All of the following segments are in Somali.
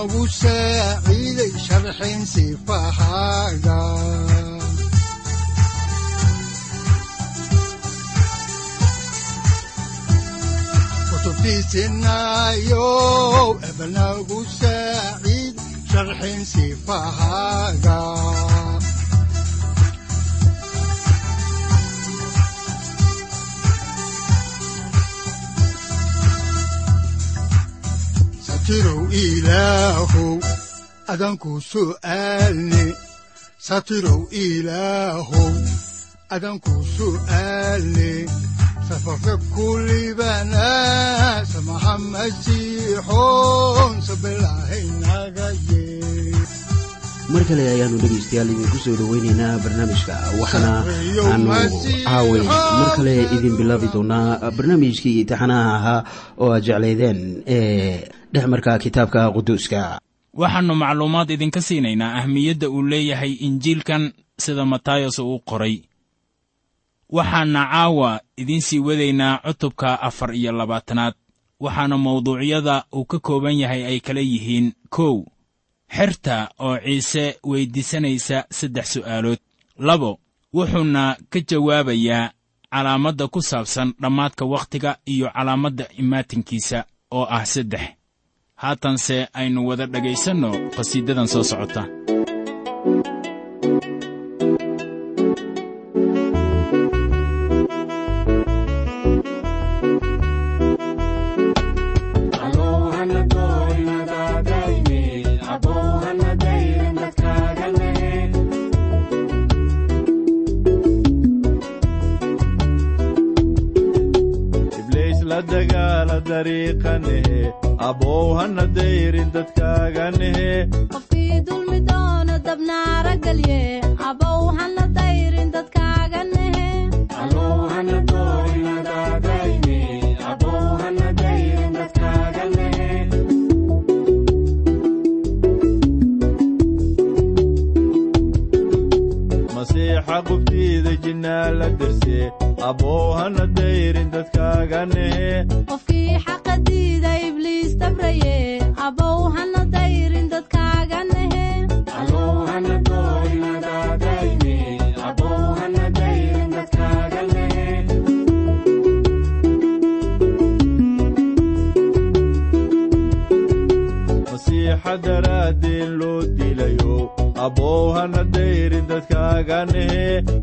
unogu saaciiday sharxin sifahaaga kutubtiisinayo ebnagu saaciid sharxin sifahaaga satirow ilaahow adanku su'aalne satirow ilaahow adanku su'aalne safarka kulibana samaha masiixoon sabilahaynaga yee. Mar kale ayaanu dhegaystayaal idinku soo dhoweynaynaa barnaamijka waxaana aanu caaway mar kale idin bilaabi doonaa barnaamijkii taxanaha ahaa oo aad jeclaydeen ee dhexmarka kitaabka quduuska. Waxaannu macluumaad idinka siinaynaa ahmiyadda uu leeyahay injiilkan sida matayos uu qoray. Waxaana caawa idiin sii wadaynaa cutubka afar iyo labaatanaad waxaana mawduucyada uu ka kooban yahay ay kala yihiin kow xerta oo ciise weyddiisanaysa saddex su'aalood. Labo wuxuuna ka jawaabayaa calaamadda ku saabsan dhammaadka wakhtiga iyo calaamadda imaatinkiisa oo ah saddex haatanse aynu wada dhegaysanno qhasiidadan soo socota abow hana dayrin dadkaaganehe qofkii dulmi doono dabnaara gelye abow hana dayrin dadkaaga nehe masiixa qubtiida jinnaa la derse abow hana dayrin dadkaaga nehe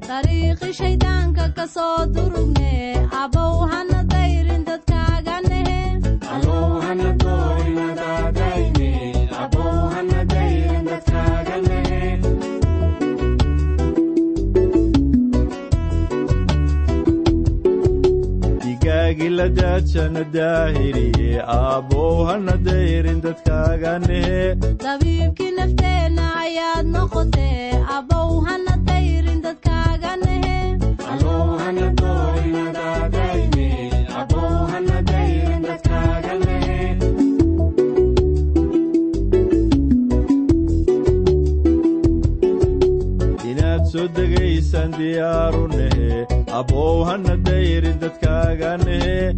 dariiqi shayddaanka ka soo durugne abow hana dayrin dadkaaga nehe digaagi la daajana daahiriye abow hana dayrin dadkaaganehe dabiibkii nafteenna ayaad noqotee abow hana dayrin dadkaaga degaysaan diyaaru nehe. Abow hana dayrin dadkaaganehe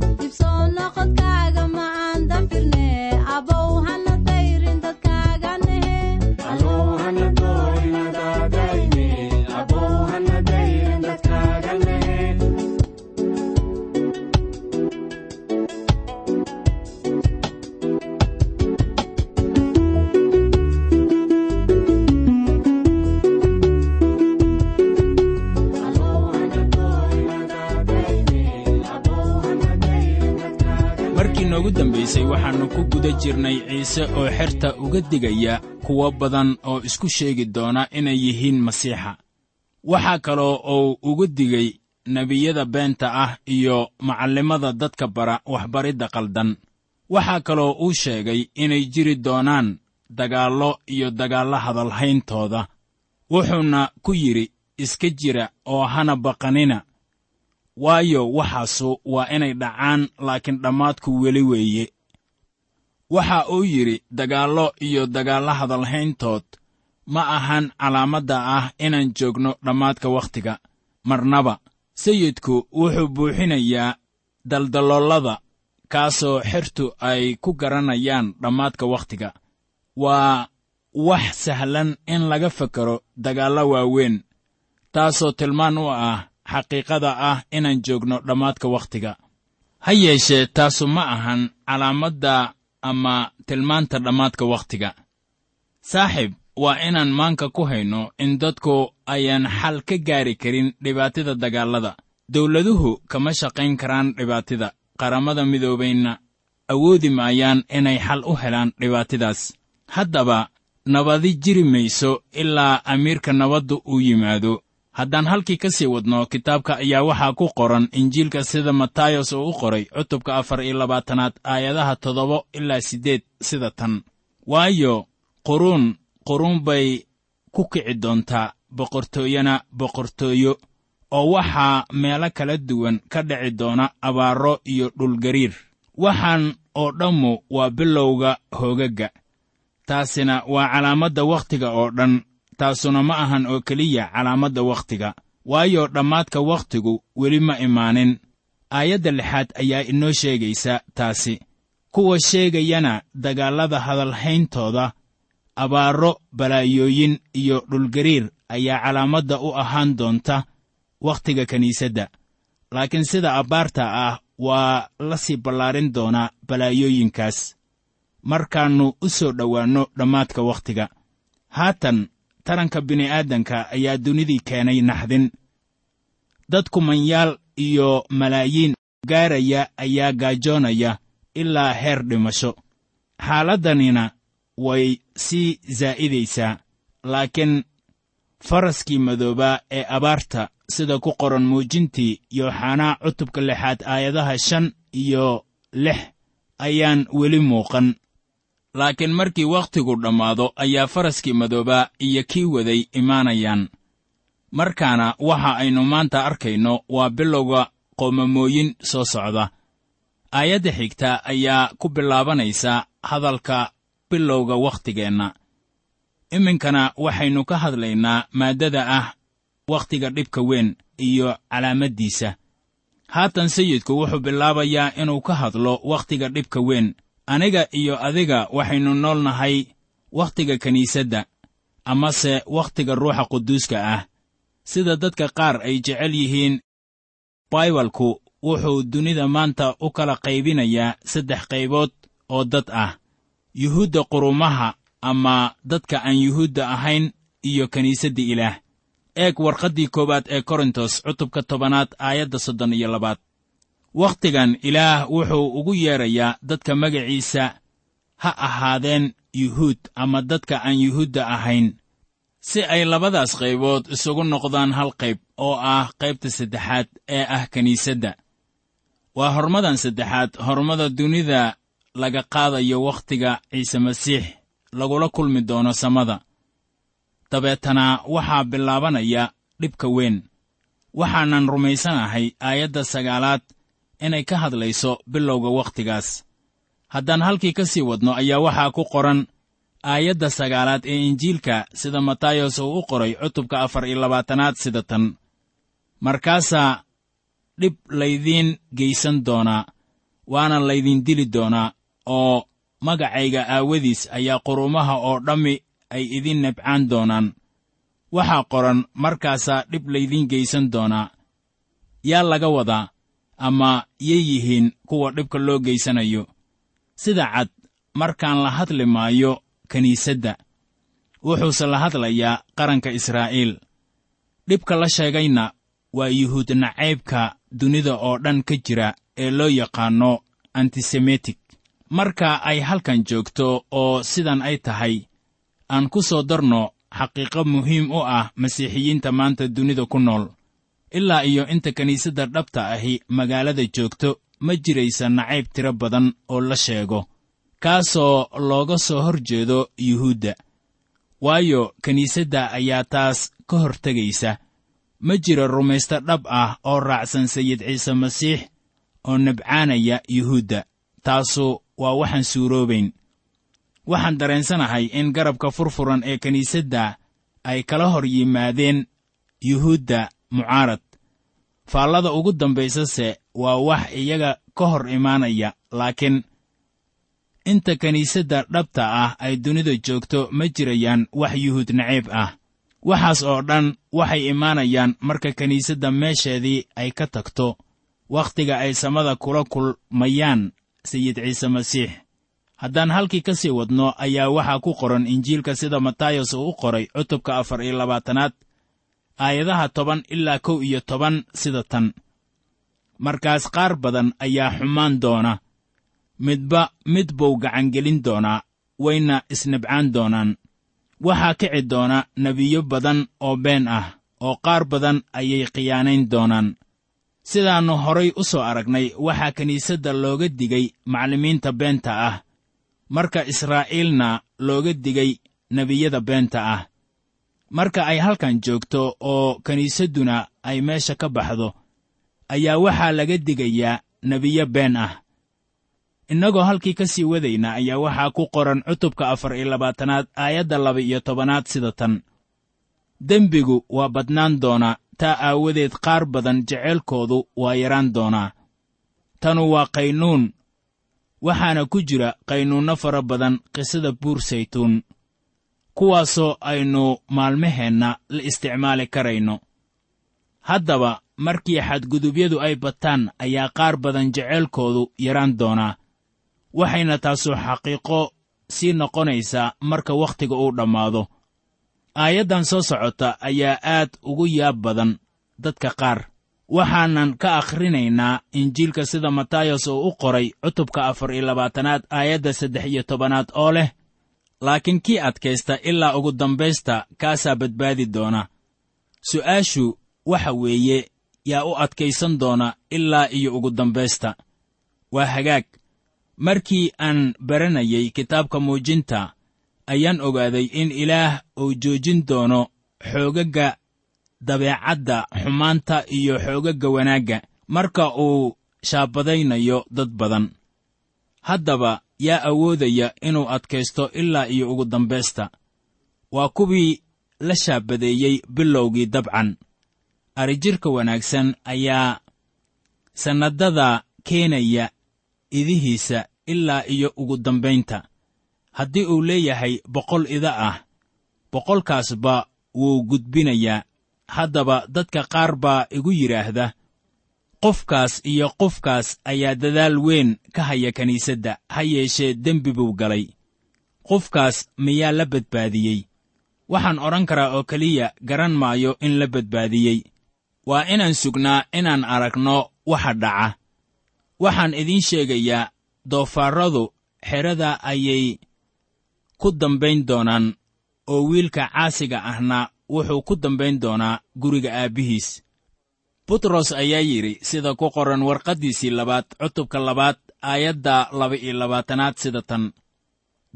noogu dambaysay waxaannu ku guda jirnay ciise oo xerta uga digaya kuwo badan oo isku sheegi doona inay yihiin masiixa. Waxaa kaloo uu ugu digay nebiyada beenta ah iyo macallimada dadka bara waxbaridda qaldan. Waxaa kaloo uu sheegay inay jiri doonaan dagaallo iyo dagaallo hadalhayntooda. Wuxuuna ku yidhi iska jira oo hana baqanina waayo waxaasu waa inay dhacaan laakiin dhammaadku weli weeye. Waxa uu yidhi dagaallo iyo dagaallo hadalhayntood ma ahan calaamadda ah inaan joogno dhammaadka wakhtiga. Marnaba sayidku wuxuu buuxinayaa daldaloolada kaasoo xertu ay ku garanayaan dhammaadka wakhtiga. Waa wax sahlan in laga fekero dagaallo waaweyn taasoo tilmaan u ah xaqiiqada ah inaan joogno dhammaadka wakhtiga. Ha yeeshee taasu ma ahan calaamadda ama tilmaanta dhammaadka wakhtiga. Saaxiib waa inaan maanka ku hayno in dadku ayaan xal ka gaari karin dhibaatada dagaallada dawladuhu kama shaqayn karaan dhibaatida. Qaramada midoobaynna awoodi maayaan inay xal u helaan dhibaatadaas haddaba nabadi jiri mayso ilaa amiirka nabaddu uu yimaado haddaan halkii ka sii wadno kitaabka ayaa waxaa ku qoran injiilka sida matayos uu u qoray cutubka afar iyo labaatanaad aayadaha toddoba ilaa siddeed sida tan. Waayo quruun quruun bay ku kici doontaa boqortooyana boqortooyo oo waxaa meelo kala duwan ka dhici doona abaaro iyo dhulgariir waxaan oo dhammu waa bilowga hoogagga taasina waa calaamadda wakhtiga oo dhan taasuna ma ahan oo keliya calaamadda wakhtiga. Waayo dhammaadka wakhtigu weli ma imaanin. Aayadda lixaad ayaa inoo sheegaysa taasi. Kuwa sheegayana dagaallada hadalhayntooda abaaro balaayooyin iyo dhulgariir ayaa calaamadda u ahaan doonta wakhtiga kiniisadda laakiin sida abbaarta ah waa la sii ballaarin doonaa balaayooyinkaas. Markaannu u soo dhowaanno dhammaadka wakhtiga. Haatan taranka bini'aadanka ayaa dunidii keenay naxdin. Dad kumanyaal iyo malaayiin gaaraya ayaa gaajoonaya ilaa heer dhimasho. Xaaladdanina way sii zaa'idaysaa laakiin faraskii madoobaa ee abaarta sida ku qoran muujintii yooxanaa cutubka lixaad aayadaha shan iyo lix ayaan weli muuqan laakiin markii wakhtigu dhammaado ayaa faraskii madoobaa iyo kii waday imaanayaan. Markaana waxa aynu maanta arkayno waa bilowga qoomamooyin soo socda. Aayadda xigta ayaa ku bilaabanaysa hadalka bilowga wakhtigeenna. Iminkana waxaynu ka hadlaynaa maaddada ah wakhtiga dhibka weyn iyo calaamaddiisa haatan sayidku wuxuu bilaabayaa inuu ka hadlo wakhtiga dhibka weyn aniga iyo adiga waxaynu nool nahay wakhtiga kiniisadda amase wakhtiga ruuxa quduuska ah. Sida dadka qaar ay jecel yihiin baibalku wuxuu dunida maanta u kala qaybinayaa saddex qaybood oo dad ah yuhuudda qurumaha ama dadka aan yuhuudda ahayn iyo kiniisadda ilaah. Eeg warqaddii koowaad ee korintos cutubka tobanaad aayadda soddon iyo labaad wakhtigan ilaah wuxuu ugu yeedrayaa dadka magaciisa ha ahaadeen yuhuud ama dadka aan yuhuudda ahayn. Si ay labadaas qaybood isugu noqdaan hal qayb oo ah qaybta saddexaad ee ah kiniisadda. Waa hormadan saddexaad hormada dunida laga qaadayo wakhtiga ciise masiix lagula kulmi doono samada. Dabeetana waxaa bilaabanaya dhibka weyn. Waxaanan rumaysanahay aayadda sagaalaad inay ka hadlayso bilowga wakhtigaas. Haddaan halkii ka sii wadno ayaa waxaa ku qoran aayadda sagaalaad ee injiilka sida matayos uu u qoray cutubka afar iyo labaatanaad sida tan. Markaasaa dhib laydiin geysan doonaa waana laydin dili doonaa oo magacayga aawadiis ayaa qurumaha oo dhammi ay idin nebcaan doonaan. Waxaa qoran markaasaa dhib laydiin geysan doonaa yaa laga wadaa ama yay yihiin kuwa dhibka loo geysanayo. Sida cad markaan la hadli maayo kiniisadda wuxuuse la hadlayaa qaranka israa'iil. Dhibka la sheegayna waa yuhuud nacaybka dunida oo dhan ka jira ee loo yaqaanno antisemitik marka ay halkan joogto oo sidan ay tahay aan ku soo darno xaqiiqo muhiim u ah masiixiyiinta maanta dunida ku nool ilaa iyo inta kiniisadda dhabta ahi magaalada joogto ma jiraysa nacayb tiro badan oo la sheego. Kaasoo looga soo hor jeedo yuhuudda. Waayo kiniisadda ayaa taas ka hor tegaysa ma jiro rumaysto dhab ah oo raacsan sayid ciise masiix oo nabcaanaya yuhuudda. Taasu waa waxaan suuroobayn waxaan dareensanahay in garabka furfuran ee kiniisadda ay kala hor yimaadeen yuhuudda mucaarad. Faallada ugu dambaysase waa wax iyaga ka hor imaanaya laakiin inta kiniisadda dhabta ah ay dunida joogto ma jirayaan wax yuhuud naciib ah. Waxaas oo dhan waxay imaanayaan marka kiniisadda meesheedii ay ka tagto wakhtiga ay samada kula kulmayaan sayid ciise masiix. Haddaan halkii ka sii wadno ayaa waxaa ku qoran injiilka sida matayos uu u qoray cutubka afar iyo labaatanaad aayadaha toban ilaa kow iyo toban sida tan. Markaas qaar badan ayaa xumaan doona. Midba mid buu gacangelin doonaa wayna isnabcaan doonaan. Waxaa kici doona nebiyo badan oo been ah oo qaar badan ayay khiyaanayn doonaan. Sidaannu horay u soo aragnay waxaa kiniisadda looga digay maclimiinta beenta ah. Marka israa'iilna looga digay nebiyada beenta ah marka ay halkan joogto oo kiniisadduna ay meesha ka baxdo ayaa waxaa laga digayaa nebiyo been ah. Innagoo halkii ka sii wadayna ayaa waxaa ku qoran cutubka afar iyo labaatanaad aayadda laba iyo tobanaad sida tan. Dembigu waa badnaan doonaa taa aawadeed qaar badan jeceylkoodu waa yaraan doonaa. Tanu waa qaynuun waxaana ku jira qaynuunno fara badan qisada buur saytuun kuwaasoo aynu maalmaheenna la isticmaali karayno. Haddaba markii xadgudubyadu ay bataan ayaa qaar badan jeceylkoodu yaraan doonaa waxayna taasu xaqiiqo sii noqonaysaa marka wakhtiga uu dhammaado. Aayaddan soo socota ayaa aad ugu yaab badan dadka qaar. Waxaanan ka akhrinaynaa injiilka sida matayos uu u qoray cutubka afar iyo labaatanaad aayadda saddex iyo tobanaad oo leh laakiin kii adkaysta ilaa ugu dambaysta kaasaa badbaadi doona. Su'aashu waxa weeye yaa u adkaysan doona ilaa iyo ugu dambaysta. Waa hagaag. Markii aan baranayay kitaabka muujinta ayaan ogaaday in ilaah uu joojin doono xoogagga dabeecadda xumaanta iyo xoogagga wanaagga. Marka uu shaabadaynayo dad badan. Haddaba yaa awoodaya inuu adkaysto ilaa iyo ugu dambaysta. Waa kuwii la shaabadeeyey bilowgii dabcan. Arrijirka wanaagsan ayaa sannadada keenaya idihiisa ilaa iyo ugu dambaynta. Haddii uu leeyahay boqol ida ah boqolkaasba wuu gudbinayaa. Haddaba dadka qaar baa igu yidhaahda qofkaas iyo qofkaas ayaa dadaal weyn ka haya kiniisadda ha yeeshee dembi buu galay. Qofkaas miyaa la badbaadiyey? Waxaan odhan karaa oo keliya garan maayo in la badbaadiyey. Waa inaan sugnaa inaan aragno waxa dhaca. Waxaan idiin sheegayaa doofaarradu xerada ayay ku dambayn doonaan oo wiilka caasiga ahna wuxuu ku dambayn doonaa guriga aabbihiis butros ayaa yidhi sida ku qoran warqaddiisii labaad cutubka labaad aayadda laba-iyo labaatanaad sida tan.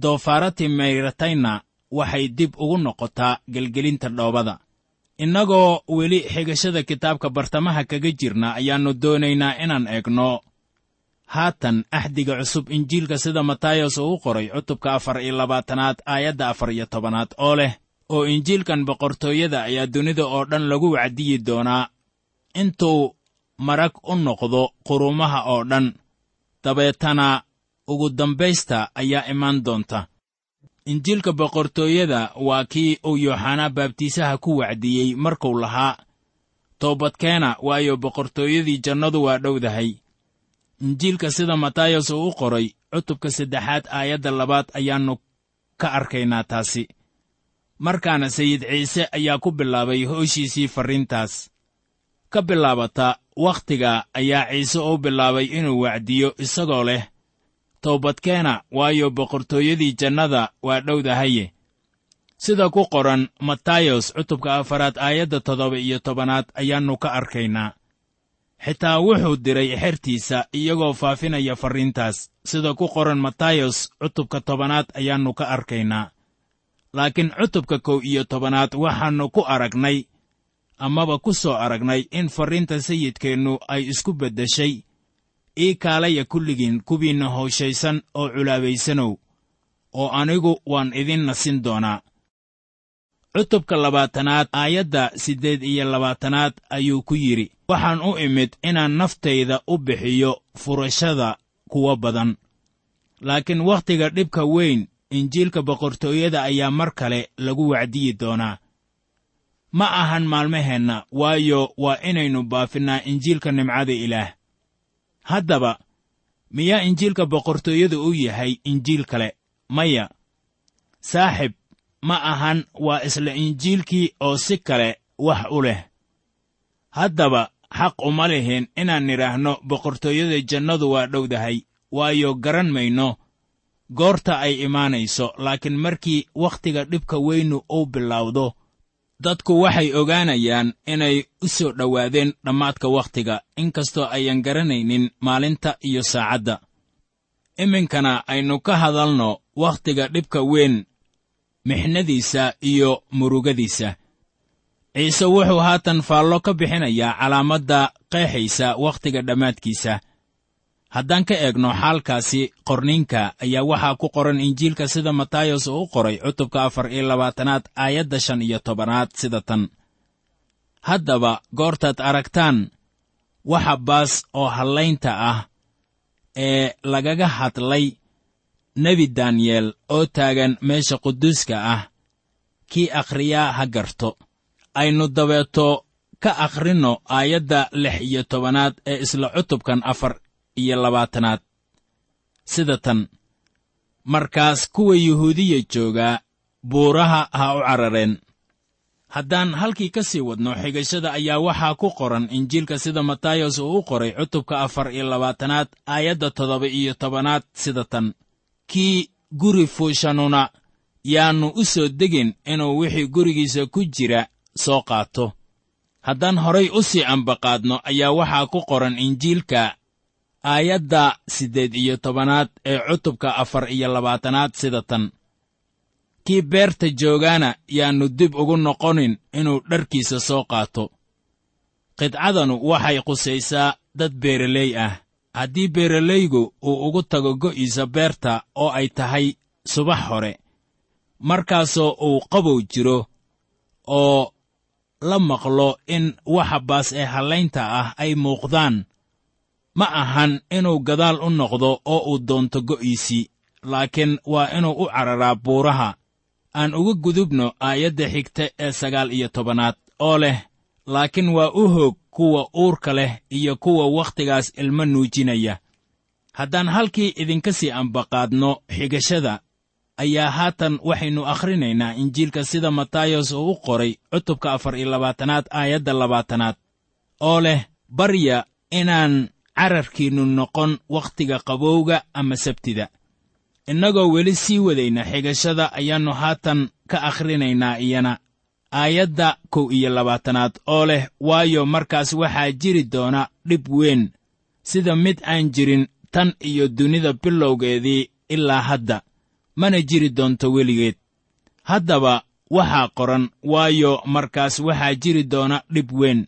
Doofaara timayratayna waxay dib ugu noqotaa gelgelinta dhoobada. Innagoo weli xigashada kitaabka bartamaha kaga jirna ayaannu doonaynaa inaan eegno. Haatan axdiga cusub injiilka sida matayos uu qoray cutubka afar iyo labaatanaad aayadda afar iyo tobanaad oo leh oo injiilkan boqortooyada ayaa dunida oo dhan lagu wacdiyi doonaa intuu marag u noqdo qurumaha oo dhan dabeetana ugu dambaysta ayaa imaan doonta. Injiilka boqortooyada waa kii uu yooxanaa baabtiisaha ku wacdiyey markuu lahaa toobadkeena waayo boqortooyadii jannadu waa dhowdahay. Injiilka sida matayos uu u qoray cutubka saddexaad aayadda labaad ayaannu ka arkaynaa taasi. Markaana sayid ciise ayaa ku bilaabay hooshiisii farriintaas ka bilaabata wakhtiga ayaa ciise u bilaabay inuu wacdiyo isagoo leh toobadkeena waayo boqortooyadii jannada waa dhowdahaye. Sida ku qoran matayos cutubka afaraad aayadda toddoba iyo tobanaad ayaannu ka arkaynaa. Xitaa wuxuu diray xertiisa iyagoo faafinaya farriintaas. Sida ku qoran matayos cutubka tobanaad ayaannu ka arkaynaa. Laakiin cutubka kow iyo tobanaad waxaannu ku aragnay amaba ku soo aragnay in farriinta sayidkeennu ay isku beddeshay. Ii kaalaya kulligiin kuwiinna howshaysan oo culaabaysanow oo anigu waan idin nasin doonaa. Cutubka labaatanaad aayadda siddeed iyo labaatanaad ayuu ku yidhi waxaan u imid inaan naftayda u bixiyo furashada kuwa badan. Laakiin wakhtiga dhibka weyn injiilka boqortooyada ayaa mar kale lagu wacdiyi doonaa ma ahan maalmaheenna waayo waa inaynu baafinnaa injiilka nimcada ilaah. Haddaba miyaa injiilka boqortooyada u yahay injiil kale? Maya saaxib ma ahan waa isla injiilkii oo si kale wax u leh. Haddaba xaq uma lihin inaan nidhaahno boqortooyada jannadu waa dhowdahay waayo garan mayno. Goorta ay imaanayso laakiin markii wakhtiga dhibka weynu uu bilowdo dadku waxay ogaanayaan inay u soo dhowaadeen dhammaadka wakhtiga inkastoo ayan garanaynin maalinta iyo saacadda. Iminkana aynu ka hadalno wakhtiga dhibka weyn mixnadiisa iyo murugadiisa. Ciise wuxuu haatan faallo ka bixinayaa calaamadda qeexaysa wakhtiga dhammaadkiisa haddaan ka eegno xaalkaasi qorniinka ayaa waxaa ku qoran injiilka sida matayos uu u qoray cutubka afar iyo labaatanaad aayadda shan iyo tobanaad sida tan. Haddaba goortaad aragtaan waxa baas oo hallaynta ah ee lagaga hadlay nebi daniyel oo taagan meesha quduuska ah kii akhriyaa ha garto. Aynu dabeeto ka akhrinno aayadda lix iyo tobanaad ee isla cutubkan afar iyo labaatanaad. Sida tan markaas kuwa yuhuudiya joogaa buuraha ha u carareen. Haddaan halkii ka sii wadno xigashada ayaa waxaa ku qoran injiilka sida matayos uu u qoray cutubka afar iyo labaatanaad aayadda toddoba iyo tobanaad. Sida tan kii guri fuushanuna yaannu u soo degin inuu wixii gurigiisa ku jira soo qaato. Haddaan horay u sii ambaqaadno ayaa waxaa ku qoran injiilka aayadda siddeed iyo tobanaad ee cutubka afar iyo labaatanaad sida tan. Kii beerta joogaana yaannu dib ugu noqonin inuu dharkiisa soo qaato. Qidcadanu waxay qusaysaa dad beeraley ah. Haddii beeralaygu uu ugu tago go'iisa beerta oo ay tahay subax hore markaasoo uu qabow jiro oo la maqlo in waxa baas ee hallaynta ah ay muuqdaan ma ahan inuu gadaal u noqdo oo uu doonto go'iisii laakiin waa inuu u cararaa buuraha. Aan uga gudubno aayadda xigta ee sagaal iyo tobanaad oo leh laakiin waa u hoog kuwa uurka leh iyo kuwa wakhtigaas ilmo nuujinaya. Haddaan halkii idinka sii ambaqaadno xigashada ayaa haatan waxaynu akhrinaynaa injiilka sida matayos uu u qoray cutubka afar iyo labaatanaad aayadda labaatanaad oo leh barya inaan cararkiinnu noqon wakhtiga qabowga ama sabtida. Innagoo weli sii wadayna xigashada ayaannu haatan ka akhrinaynaa iyana. Aayadda kow iyo labaatanaad oo leh waayo markaas waxaa jiri doona dhib weyn sida mid aan jirin tan iyo dunida bilowgeedii ilaa hadda mana jiri doonto weligeed. Haddaba waxaa qoran waayo markaas waxaa jiri doona dhib weyn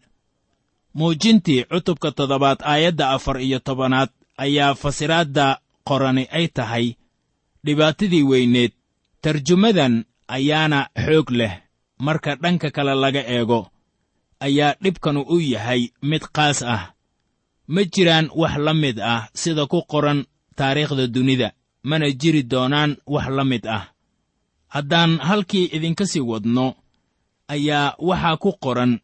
muujintii cutubka toddobaad aayadda afar iyo tobanaad ayaa fasiraadda qorani ay tahay dhibaatadii weyneed tarjumadan ayaana xoog leh marka dhanka kale laga eego ayaa dhibkanu u yahay mid qaas ah. Ma jiraan wax la mid ah sida ku qoran taariikhda dunida mana jiri doonaan wax la mid ah. Haddaan halkii idinka sii wadno ayaa waxaa ku qoran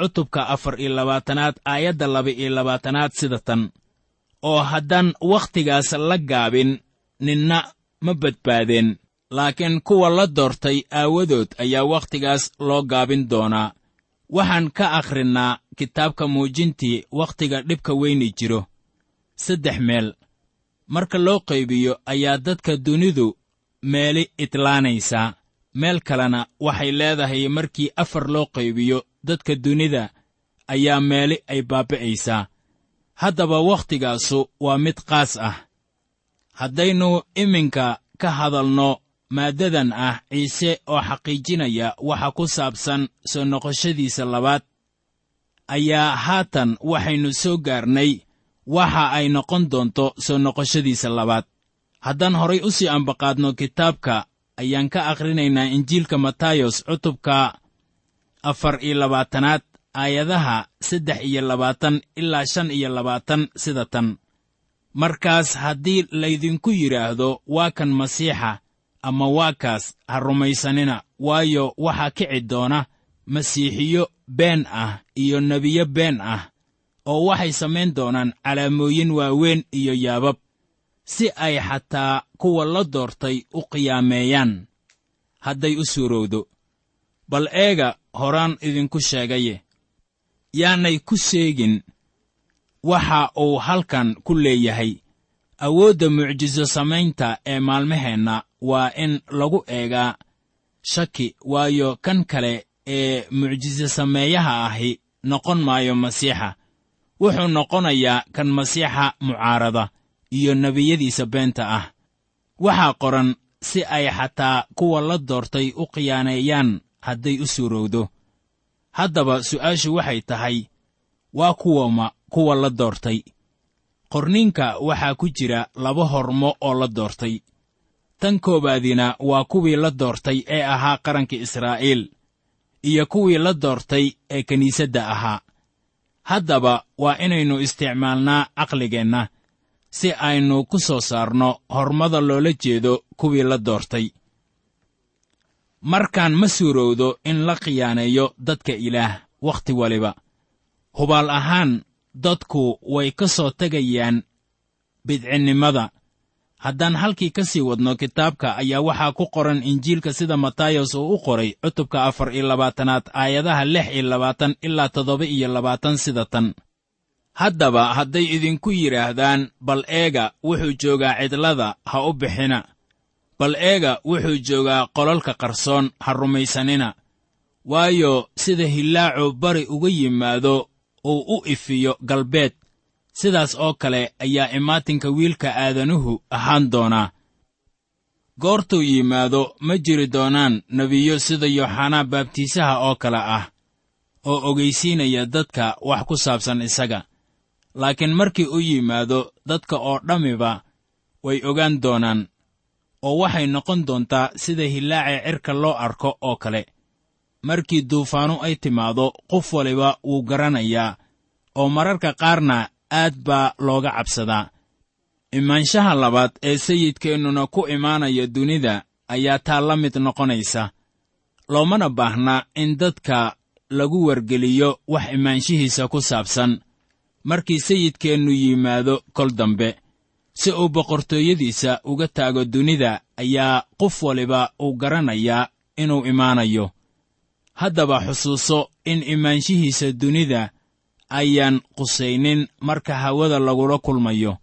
cutubka afar iyo labaatanaad aayadda laba iyo labaatanaad sida tan. Oo haddaan wakhtigaas la gaabin ninna ma badbaadeen laakiin kuwa la doortay aawadood ayaa wakhtigaas loo gaabin doonaa. Waxaan ka akhrinnaa kitaabka muujintii wakhtiga dhibka weyni jiro. Saddex meel. Marka loo qaybiyo ayaa dadka dunidu meeli idlaanaysaa meel kalena waxay leedahay markii afar loo qaybiyo dadka dunida ayaa meeli ay baaba'aysaa haddaba waktigaasu waa mid qaas ah. Haddaynu iminka ka hadalno maaddadan ah ciise oo xaqiijinaya waxa ku saabsan soo noqoshadiisa labaad ayaa haatan waxaynu soo gaarnay waxa ay noqon doonto soo noqoshadiisa labaad. Haddaan horay u sii ambaqaadno kitaabka ayaan ka akhrinaynaa injiilka matayos cutubka afar iyo labaatanaad aayadaha saddex iyo labaatan ilaa shan iyo labaatan sida tan. Markaas haddii laydinku yidhaahdo waa kan masiixa ama waa kaas ha rumaysanina waayo waxaa kici doona masiixiyo been ah iyo nebiyo been ah oo waxay samayn doonaan calaamooyin waaweyn iyo yaabab si ay xataa kuwa la doortay u qiyaameeyaan. Hadday u suurowdo bal eega horaan idinku sheegaye. Yaanay ku sheegin waxa uu halkan ku leeyahay. Awoodda mucjiso samaynta ee maalmaheenna waa in lagu eegaa shaki waayo kan kale ee mucjiso sameeyaha ahi noqon maayo masiixa. Wuxuu noqonayaa kan masiixa mucaarada iyo nebiyadiisa beenta ah. Waxaa qoran si ay xataa kuwa la doortay u khiyaaneeyaan hadday u suurowdo. Haddaba su'aashu waxay tahay waa kuwama kuwa la doortay. Qorninka waxaa ku jira laba hormo oo la doortay. Tan koowaadina waa kuwii la doortay ee ahaa qaranka israa'iil iyo kuwii la doortay ee kiniisadda ahaa. Haddaba waa inaynu isticmaalnaa caqligeenna si aynu ku soo saarno hormada loola jeedo kuwii la doortay. Markaan ma suurowdo in la khiyaaneeyo dadka ilaah wakhti waliba. Hubaal ahaan dadku way ka soo tegayaan bidcinnimada haddaan halkii ka sii wadno kitaabka ayaa waxaa ku qoran injiilka sida matayos uu u qoray cutubka afar iyo labaatanaad aayadaha lix iyo labaatan ilaa toddoba iyo labaatan sida tan haddaba hadday idinku yidhaahdaan bal eega wuxuu joogaa cidlada ha u bixina. Bal eega wuxuu joogaa qolalka qarsoon ha rumaysanina. Waayo sida hillaacu bari uga yimaado uu u ifiyo galbeed sidaas oo kale ayaa imaatinka wiilka aadanuhu ahaan doonaa goortuu yimaado ma jiri doonaan nebiyo sida yooxanaa baabtiisaha oo kale ah oo ogaysiinaya dadka wax ku saabsan isaga laakiin markii u yimaado dadka oo dhammiba way ogaan doonaan oo waxay noqon doontaa sida hillaaca cirka loo arko oo kale. Markii duufaanu ay timaado qof waliba wuu garanayaa oo mararka qaarna aad baa looga cabsadaa. Imaanshaha labaad ee sayidkeennuna ku imaanaya dunida ayaa taa la mid noqonaysa. Loomana baahna in dadka lagu wargeliyo wax imaanshihiisa ku saabsan markii sayidkeennu yimaado kol dambe si uu boqortooyadiisa uga taago dunida ayaa qof waliba uu garanayaa inuu imaanayo. Haddaba xusuuso in imaanshihiisa dunida ayaan qusaynin marka hawada lagula kulmayo.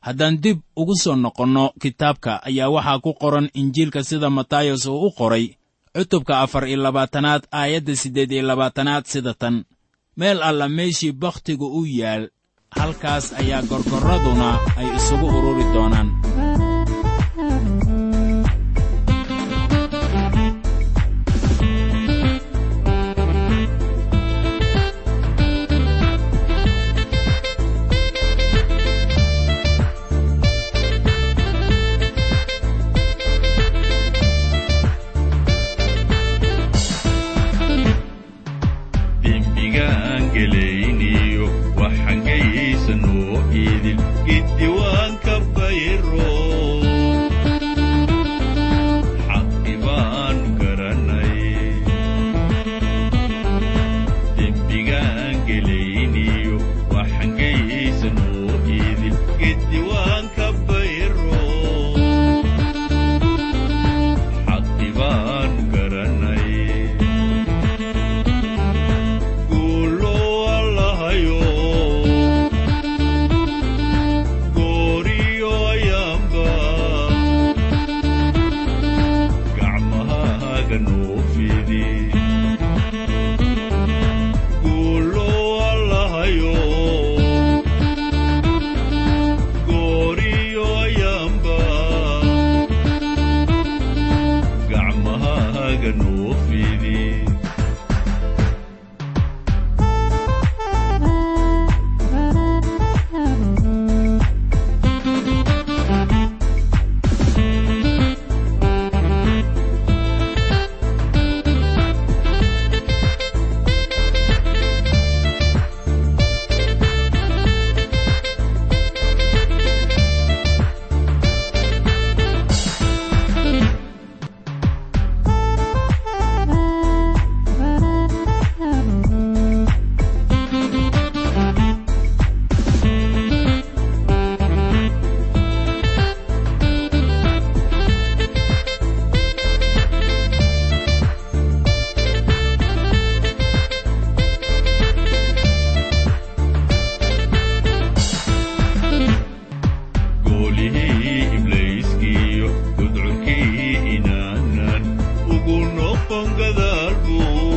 Haddaan dib ugu soo noqonno kitaabka ayaa waxaa ku qoran injiilka sida matayos uu u qoray cutubka afar iyo labaatanaad aayadda siddeed iyo labaatanaad sida tan meel alla meeshii bakhtigu u yaal halkaas ayaa gorgorraduna ay isugu ururi doonaan no ponga de álbum.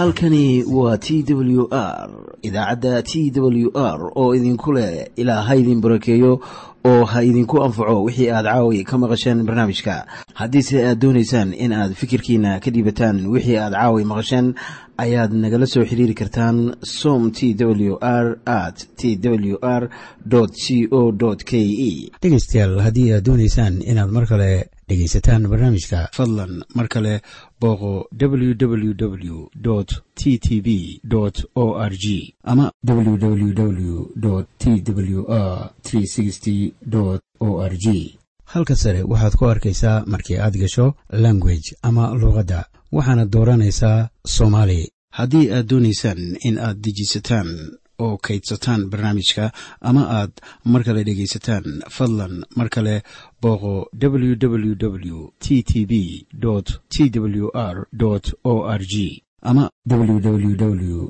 Halkani waa t w r idaacadda t w r oo idinku leh ilaa ha idin barakeeyo oo ha idinku anfaco wixii aad caawi ka maqasheen barnaamijka. Haddiise aad doonaysaan in aad fikirkiina ka dhiibataan wixii aad caawi maqasheen ayaad nagala soo xiriiri kartaan som t w r at t w r c o k e. Dhegaystayaal haddii aad doonaysaan inaad mar kale dhegaysataan barnaamijka. fadlan mar kale booqo www t t b o r g ama www t w r o r g halka sare waxaad ku arkaysaa markii aad gasho language ama luuqadda waxaana dooranaysaa soomaali. Haddii aad doonaysaan in aad dejisataan oo kaydsataan barnaamijka ama aad mar kale dhegaysataan fadlan mar kale booqo www t t b t w r o r g ama www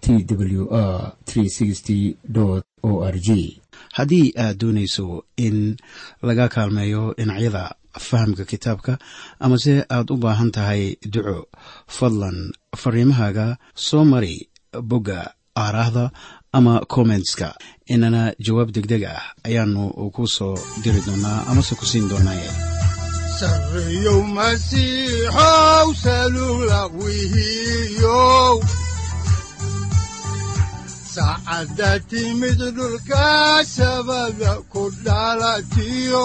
t w r o r g haddii aad doonayso in laga kaalmeeyo dhinacyada fahamka kitaabka amase aad u baahan tahay duco fadlan fariimahaaga soo mari bogga aaraahda ama kommentska inana jawaab degdeg ah ayaanu ku soo diri doonaa amase ku siin doonaaye. Saacadda timid dhulka sabada ku dhalatiyo